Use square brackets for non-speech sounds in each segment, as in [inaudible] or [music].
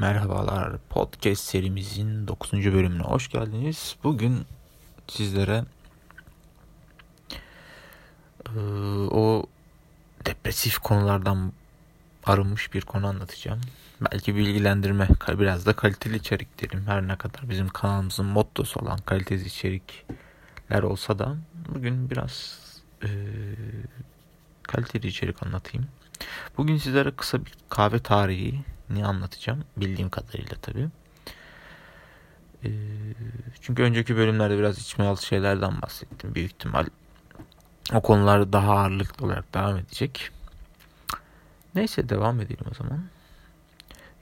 Merhabalar podcast serimizin 9. bölümüne hoş geldiniz. Bugün sizlere o depresif konulardan arınmış bir konu anlatacağım. Belki bilgilendirme, biraz da kaliteli içerik derim. Her ne kadar bizim kanalımızın mottosu olan kaliteli içerikler olsa da bugün biraz e, kaliteli içerik anlatayım. Bugün sizlere kısa bir kahve tarihi ne anlatacağım. Bildiğim kadarıyla tabii. Ee, çünkü önceki bölümlerde biraz içme altı şeylerden bahsettim. Büyük ihtimal o konular daha ağırlıklı olarak devam edecek. Neyse devam edelim o zaman.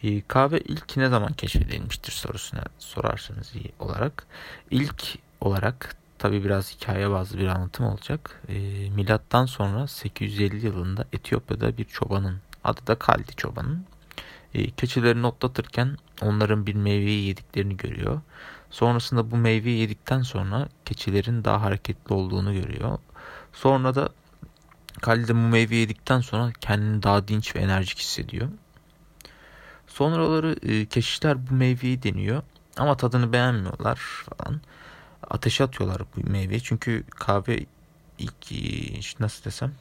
Ee, kahve ilk ne zaman keşfedilmiştir sorusuna sorarsanız iyi olarak. İlk olarak tabi biraz hikaye bazlı bir anlatım olacak. E, milattan sonra 850 yılında Etiyopya'da bir çobanın adı da Kaldi çobanın e, keçilerini otlatırken onların bir meyveyi yediklerini görüyor. Sonrasında bu meyveyi yedikten sonra keçilerin daha hareketli olduğunu görüyor. Sonra da Kalide bu meyveyi yedikten sonra kendini daha dinç ve enerjik hissediyor. Sonraları e, keşişler bu meyveyi deniyor ama tadını beğenmiyorlar falan. Ateşe atıyorlar bu meyveyi çünkü kahve ilk e, nasıl desem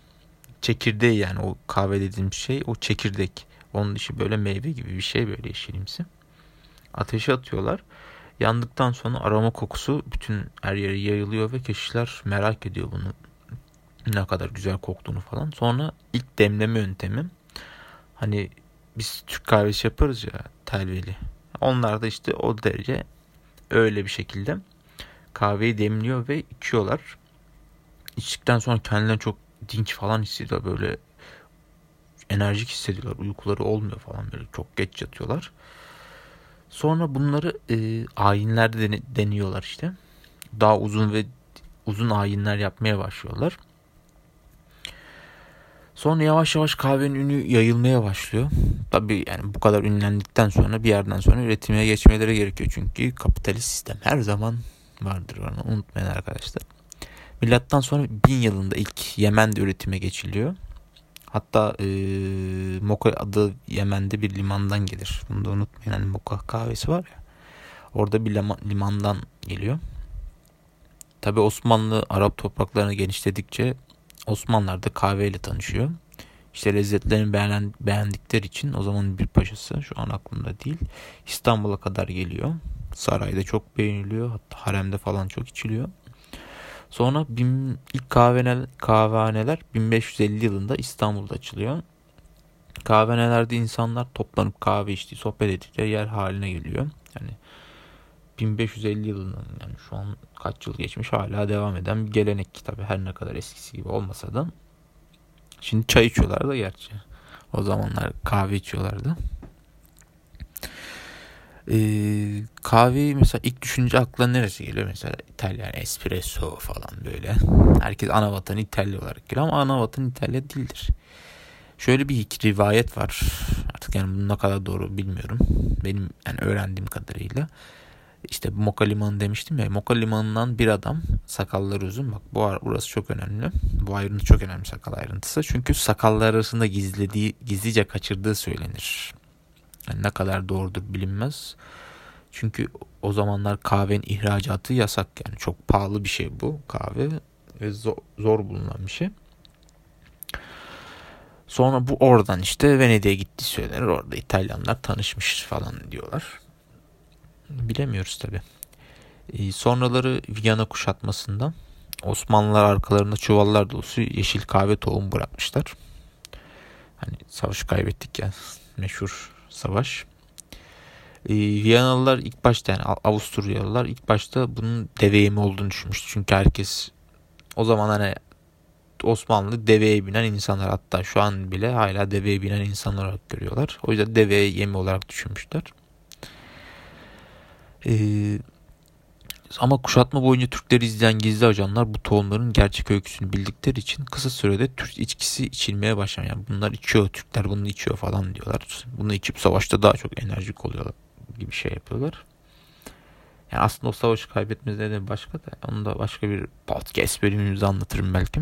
çekirdeği yani o kahve dediğim şey o çekirdek. Onun dışı böyle meyve gibi bir şey böyle yeşilimsi. Ateşe atıyorlar. Yandıktan sonra aroma kokusu bütün her yere yayılıyor ve keşişler merak ediyor bunu. Ne kadar güzel koktuğunu falan. Sonra ilk demleme yöntemi. Hani biz Türk kahvesi yaparız ya telveli. Onlar da işte o derece öyle bir şekilde kahveyi demliyor ve içiyorlar. İçtikten sonra kendilerini çok dinç falan hissediyor böyle enerjik hissediyorlar. Uykuları olmuyor falan böyle çok geç yatıyorlar. Sonra bunları e, ayinlerde deniyorlar işte. Daha uzun ve uzun ayinler yapmaya başlıyorlar. Sonra yavaş yavaş kahvenin ünü yayılmaya başlıyor. Tabii yani bu kadar ünlendikten sonra bir yerden sonra üretime geçmeleri gerekiyor. Çünkü kapitalist sistem her zaman vardır. Onu unutmayın arkadaşlar. Milattan sonra bin yılında ilk Yemen'de üretime geçiliyor. Hatta e, Moka adı Yemen'de bir limandan gelir. Bunu da unutmayın. Yani Moka kahvesi var ya. Orada bir limandan geliyor. Tabi Osmanlı Arap topraklarını genişledikçe Osmanlılar da kahveyle tanışıyor. İşte lezzetlerini beğenen, beğendikleri için o zaman bir paşası şu an aklımda değil. İstanbul'a kadar geliyor. Sarayda çok beğeniliyor. Hatta haremde falan çok içiliyor. Sonra bin, ilk kahveneler, kahvehaneler 1550 yılında İstanbul'da açılıyor. Kahvehanelerde insanlar toplanıp kahve içtiği, sohbet ettikleri yer haline geliyor. Yani 1550 yılından yani şu an kaç yıl geçmiş hala devam eden bir gelenek tabi her ne kadar eskisi gibi olmasa da. Şimdi çay içiyorlar da gerçi. O zamanlar kahve içiyorlardı. Ee, kahveyi mesela ilk düşünce aklına neresi geliyor? Mesela İtalyan espresso falan böyle. Herkes ana vatanı İtalya olarak geliyor ama ana vatanı İtalya değildir. Şöyle bir rivayet var. Artık yani bunun ne kadar doğru bilmiyorum. Benim yani öğrendiğim kadarıyla. İşte Moka Limanı demiştim ya. Moka Limanı'ndan bir adam sakalları uzun. Bak bu burası çok önemli. Bu ayrıntı çok önemli sakal ayrıntısı. Çünkü sakallar arasında gizlediği, gizlice kaçırdığı söylenir. Yani ne kadar doğrudur bilinmez. Çünkü o zamanlar kahvenin ihracatı yasak yani çok pahalı bir şey bu kahve ve zor, zor bulunan bir şey. Sonra bu oradan işte Venedik'e gitti söylenir. Orada İtalyanlar tanışmış falan diyorlar. Bilemiyoruz tabi. Ee, sonraları Viyana kuşatmasında Osmanlılar arkalarında çuvallar dolusu yeşil kahve tohum bırakmışlar. Hani savaşı kaybettik ya meşhur savaş. E, Viyanalılar ilk başta yani Avusturyalılar ilk başta bunun deve yemi olduğunu düşünmüş. Çünkü herkes o zaman hani Osmanlı deveye binen insanlar hatta şu an bile hala deveye binen insanlar olarak görüyorlar. O yüzden deve yemi olarak düşünmüşler. Ee, ama kuşatma boyunca Türkleri izleyen gizli ajanlar bu tohumların gerçek öyküsünü bildikleri için kısa sürede Türk içkisi içilmeye başlar. Yani bunlar içiyor, Türkler bunu içiyor falan diyorlar. Bunu içip savaşta daha çok enerjik oluyorlar gibi şey yapıyorlar. Yani aslında o savaşı kaybetmemiz nedeni başka da onu da başka bir podcast bölümümüzde anlatırım belki.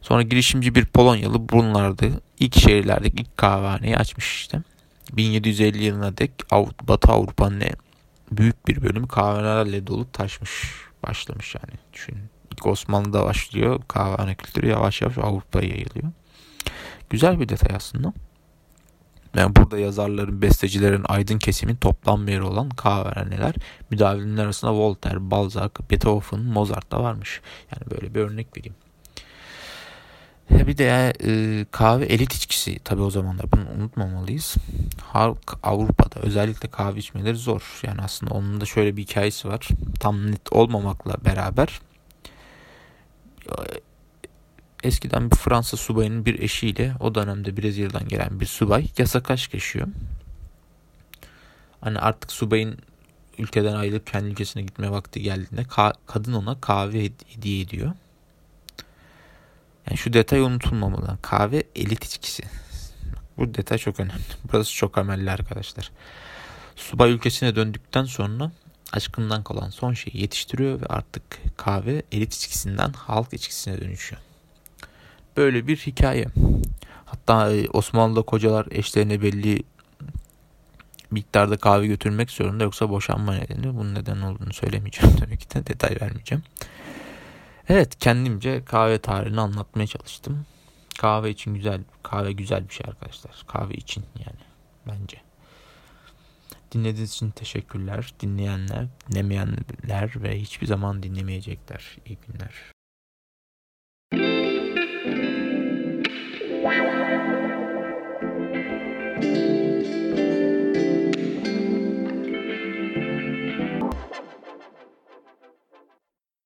Sonra girişimci bir Polonyalı bunlardı. ilk şehirlerdeki ilk kahvehaneyi açmış işte. 1750 yılına dek Batı Avrupa'nın büyük bir bölümü kahvelerle dolup taşmış başlamış yani düşünün. İlk Osmanlı'da başlıyor kahvehane kültürü yavaş yavaş Avrupa'ya yayılıyor. Güzel bir detay aslında. Yani burada yazarların, bestecilerin, aydın kesimin toplam yeri olan kahvehaneler müdavimler arasında Voltaire, Balzac, Beethoven, Mozart da varmış. Yani böyle bir örnek vereyim. Bir de e, kahve elit içkisi tabii o zamanlar bunu unutmamalıyız. Halk Avrupa'da özellikle kahve içmeleri zor. Yani aslında onun da şöyle bir hikayesi var. Tam net olmamakla beraber eskiden bir Fransa subayının bir eşiyle o dönemde Brezilya'dan gelen bir subay yasak aşk yaşıyor. Hani artık subayın ülkeden ayrılıp kendi ülkesine gitme vakti geldiğinde ka- kadın ona kahve hediye ediyor. Yani şu detay unutulmamalı. Kahve elit içkisi. Bu detay çok önemli. Burası çok amelli arkadaşlar. Subay ülkesine döndükten sonra aşkından kalan son şeyi yetiştiriyor ve artık kahve elit içkisinden halk içkisine dönüşüyor. Böyle bir hikaye. Hatta e, Osmanlı'da kocalar eşlerine belli miktarda kahve götürmek zorunda yoksa boşanma nedeni. Bunun neden olduğunu söylemeyeceğim [laughs] tabii ki de detay vermeyeceğim. Evet kendimce kahve tarihini anlatmaya çalıştım. Kahve için güzel, kahve güzel bir şey arkadaşlar. Kahve için yani bence. Dinlediğiniz için teşekkürler. Dinleyenler, dinlemeyenler ve hiçbir zaman dinlemeyecekler. İyi günler.